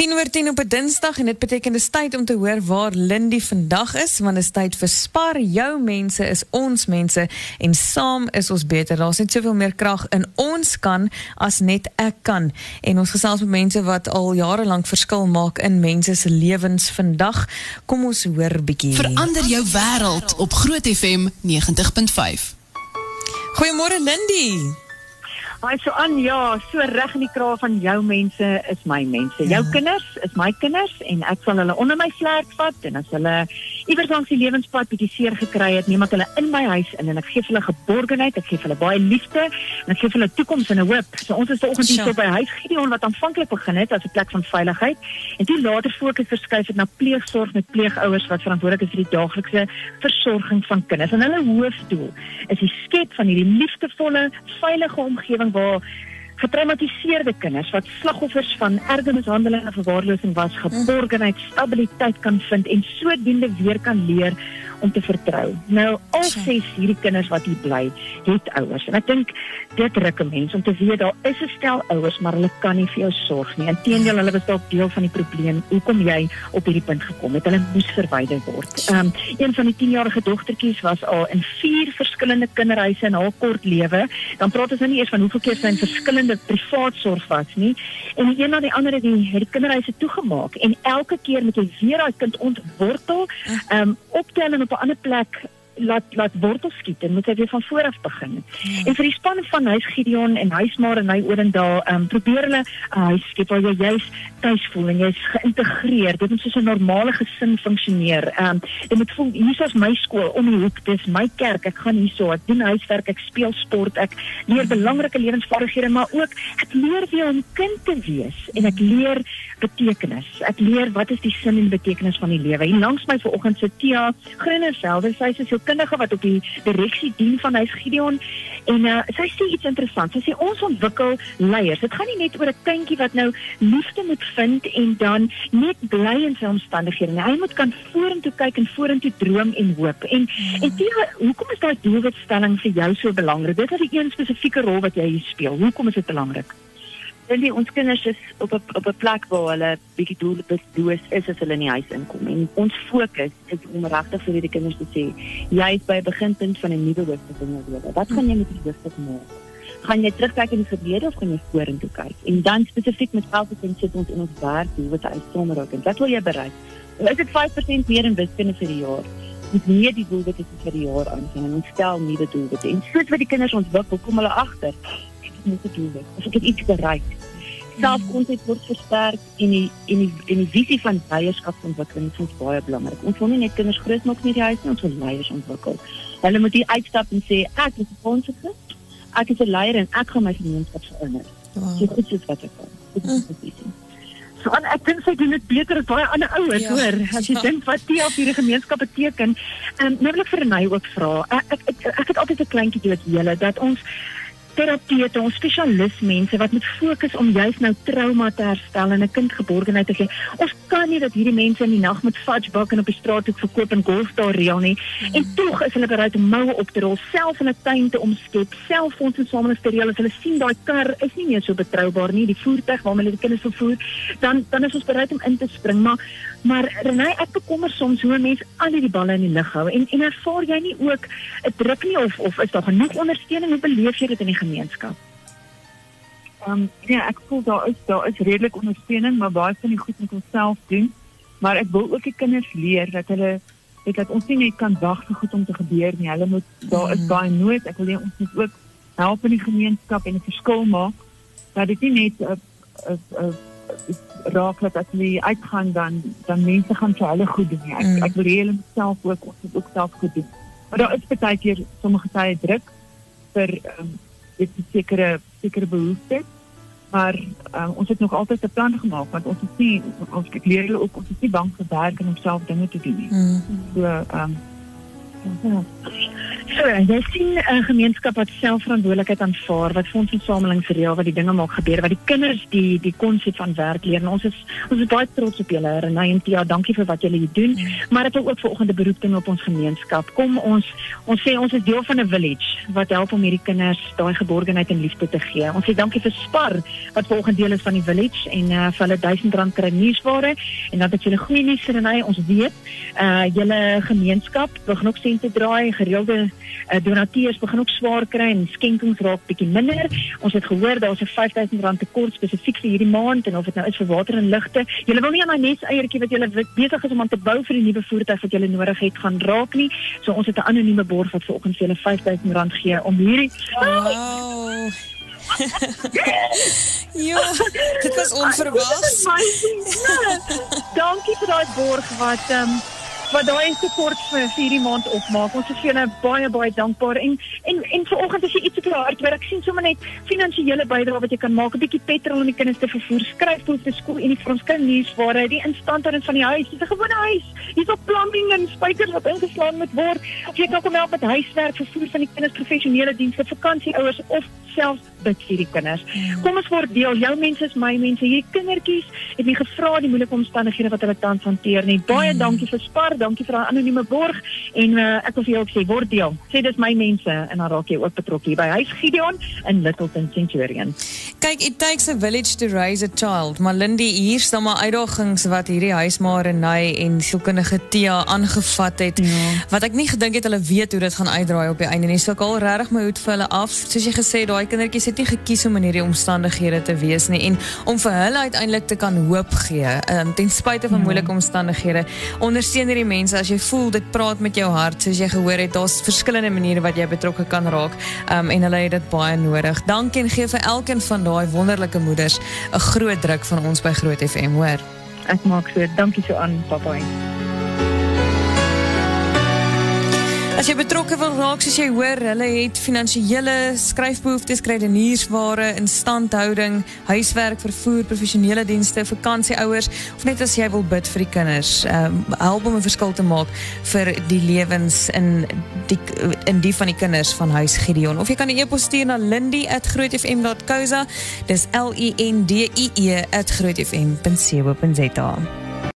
10 oor 10 op 'n Dinsdag en dit beteken dis tyd om te hoor waar Lindy vandag is want dit is tyd vir spaar jou mense is ons mense en saam is ons beter. Daar's net soveel meer krag in ons kan as net ek kan. En ons gesels met mense wat al jare lank verskil maak in mense se lewens vandag. Kom ons hoor bietjie. Verander jou wêreld op Groot FM 90.5. Goeiemôre Lindy. Hy so aan ja, so reg in die kraal van jou mense is my mense. Jou kinders is my kinders en ek sal hulle onder my vlerk vat en as hulle iewers langs die lewenspad bietjie seer gekry het, neem ek hulle in my huis in en ek gee hulle geborgenheid, ek gee hulle baie liefde en ek gee hulle toekoms en 'n hoop. So ons is vanoggend hier so by huis Gideon wat aanvanklik begin het as 'n plek van veiligheid en toe later fokus verskuif het na pleegsorg met pleegouers wat verantwoordelik is vir die daaglikse versorging van kinders. En hulle hoofdoel is die skep van hierdie liefdevolle, veilige omgewing waar getraumatiseerde kinders wat slagoffers van erge mishandeling en verwaarlosing was, geborgenheid, stabiliteit kan vind en sodoende weer kan leer om te vertrou. Nou al ses hierdie kinders wat hier bly, het ouers. En ek dink dit ruk 'n mens om te weet daar is 'n stel ouers, maar hulle kan nie vir jou sorg nie. Inteendeel, hulle was dalk deel van die probleem. Hoekom jy op hierdie punt gekom het? Hulle moes verwyder word. Ehm um, een van die 10-jarige dogtertjies was al in vier verskillende kinderhuise in haar kort lewe. Dan praat ons nou nie eers van hoeveel keer sy in verskillende privaat sorg was nie. En een na die ander het die, het die kinderhuise toegemaak en elke keer moet jy weer daai kind ontwortel, ehm um, optel en op 'n ander plek laat laat wortel skiet en moet hy weer van voor af begin. Ja. En vir die span van Huis Gideon en Huismaar en hy ehm um, probeer hulle 'n uh, huis skep jy juis en jy's geïntegreer. Dit moet soos 'n normale gesin funksioneer. Ehm dit moet voel hier is my skool om die hoek, dis my kerk. Ek gaan hierso, ek doen huiswerk, ek speel sport, ek leer belangrike lewensvaardighede, maar ook ek leer weer om kind te wees en ek leer betekenis. Ek leer wat is die sin en betekenis van die lewe. Hier langs my vanoggend sit Tia Grinnersveld, sy is 'n sielkundige wat op die direksie dien van Huis Gideon en uh, sy sê iets interessants. Sy sê ons ontwikkel leiers. Dit gaan nie net oor 'n kindjie wat nou liefde moet vind en dan net bly in sy omstandighede nie. Hy moet kan vorentoe kyk en vorentoe droom en hoop. En mm. en Tia, hoekom is daai doelwitstelling vir jou so belangrik? Dit is 'n een spesifieke rol wat jy hier speel. Hoekom is dit belangrik? Dink die ons kinders is op 'n op 'n plek waar hulle bietjie doelbewus is as hulle in die huis inkom. En ons fokus is om regtig vir hierdie kinders te sê, jy is by 'n beginpunt van 'n nuwe hoofstuk in jou lewe. Wat gaan jy met die hoofstuk maak? Gaan jy terugkyk in die verlede of gaan jy vorentoe kyk? En dan spesifiek met elke kind sit ons in ons werk, hoe wat hy sommer ook en wat wil jy bereik? Is dit 5% meer in wiskunde vir die jaar? Dit nie die doelwitte vir die jaar aan en ons stel nuwe doelwitte. En soos wat die kinders ontwikkel, kom hulle agter moet ek doen? Of ek het iets bereik. Selfkonsep word versterk en die en die en die visie van leierskapsontwikkeling is baie belangrik. Ons wil nie net kinders groot maak met die huis nie, ons wil leiers ontwikkel. Hulle moet hier uitstap en sê ek is 'n konsepte. Ek is 'n leier en ek gaan my gemeenskap verander. Wow. So goed is wat ek kan. Dit is die visie. So en ek dink sy doen dit beter as baie ander ouers, ja. hoor. As jy ja. dink wat die op hierdie gemeenskap beteken. En um, nou wil ek vir Renay ook vra. Ek ek, ek ek het altyd 'n kleintjie dood julle dat ons terapeute, ons spesialistmense wat moet fokus om juis nou trauma te herstel en 'n kind geborgenheid te gee. Ons kan nie dat hierdie mense in die nag met fudge bak en op die straat hoek verkoop en golf daar reël nie. En tog is hulle bereid om moue op te rol, self in 'n tuin te omskep, self fonds en samelewing te reël as hulle sien daai kar is nie meer so betroubaar nie, die voertuig waarmee hulle die kinders vervoer, dan dan is ons bereid om in te spring, maar maar Renay, ek bekommer soms hoe mense al die balle in die lug hou en en ervaar jy nie ook 'n druk nie of of is daar genoeg ondersteuning? Hoe beleef jy dit in die gemeenskap? Ehm um, ja, ek voel daar is daar is redelik ondersteuning, maar baie van die goed moet ons self doen. Maar ek wil ook die kinders leer dat hulle weet dat ons nie net kan wag vir goed om te gebeur nie. Hulle moet daar is baie mhm. nood. Ek wil hê ons moet ook help in die gemeenskap en 'n verskil maak. Dat dit nie net 'n 'n raak dat as jy uitgaan dan dan mense gaan vir hulle goed doen. Ek mm. ek wil hê hulle self ook ons moet ook self goed doen. Maar daar is baie keer sommige tye druk vir um, dit sekere sekere behoeftes. Maar um, ons het nog altyd 'n plan gemaak want ons is nie ons ek leer hulle ook ons is nie bang vir werk en om self dinge te doen nie. Mm. So ehm um, ja. So, jy sien 'n uh, gemeenskap wat selfverantwoordelikheid aanvaar, wat insameling reël, wat die dinge maak gebeur, wat die kinders die die konsep van werk leer. En ons is ons is baie trots op julle, Renay en Tia. Dankie vir wat julle hier doen. Maar dit is ook vanoggend 'n beroep doen op ons gemeenskap. Kom ons ons sê ons is deel van 'n village wat help om hierdie kinders daai geborgenheid en liefde te gee. Ons sê dankie vir Spar wat vanoggend deel is van die village en uh, vir hulle R1000 kry nuusware en dan het julle goeie nuus Renay. Ons weet uh julle gemeenskap begin ook sente draai, gereelde uh, donateurs begin ook swaar kry en skenkings raak bietjie minder. Ons het gehoor daar's 'n R5000 tekort spesifiek vir hierdie maand en of dit nou is vir water en ligte. Julle wil nie aan my nes eiertjie wat julle besig is om aan te bou vir die nuwe voertuig wat julle nodig het gaan raak nie. So ons het 'n anonieme borg wat vanoggend vir julle R5000 gee om hierdie Wow. ja, dit was onverwags. Dankie vir daai borg wat ehm um, wat daai support vir hierdie maand opmaak. Ons is vir julle baie baie dankbaar en en en vanoggend as jy iets op jou hart werk, sien sommer net finansiële bydrae wat jy kan maak, 'n bietjie petrol om die kinders te vervoer, skryfboeke vir skool en vir ons kinders waar hy die instandhouding van die huis, dis 'n gewone huis. Hier's ook plumbing en spykers wat ingeslaan moet word. Of jy kan kom help met huiswerk, vervoer van die kinders, professionele dienste, vakansieouers of selfs bid vir die kinders. Kom ons word deel. Jou mense is my mense. Hierdie kindertjies het nie gevra die moeilike omstandighede wat hulle tans hanteer nie. Baie dankie vir Spar dankie vir daai anonieme borg en uh, ek wil vir jou ook sê word deel. Sê dis my mense en dan raak jy ook betrokke by Huis Gideon in Littleton Centurion. Kyk, it takes a village to raise a child. Maar Lindy, hier staan maar uitdagings wat hierdie huismaar en hy en sielkundige Tia aangevat het. Ja. Wat ek nie gedink het hulle weet hoe dit gaan uitdraai op die einde nie. So ek al regtig my hoed vir hulle af. Soos jy gesê, daai kindertjies het nie gekies om in hierdie omstandighede te wees nie en om vir hulle uiteindelik te kan hoop gee, um, ten spyte van ja. moeilike omstandighede. Ondersteun hierdie mense as jy voel dit praat met jou hart soos jy gehoor het daar's verskillende maniere wat jy betrokke kan raak um, en hulle het dit baie nodig. Dankie en gee vir elkeen van daai wonderlike moeders 'n groot druk van ons by Groot FM hoor. Ek maak so. Dankie so aan papa As jy betrokke wil raak, soos jy hoor, hulle het finansiële skryfbehoeftes, krediniersware, instandhouding, huiswerk, vervoer, professionele dienste, vakansieouers of net as jy wil bid vir die kinders, um, help om 'n verskil te maak vir die lewens in die in die van die kinders van Huis Gideon. Of jy kan 'n e-pos stuur na lindy@grootfm.co.za. Dis L I N D I E @grootfm.co.za.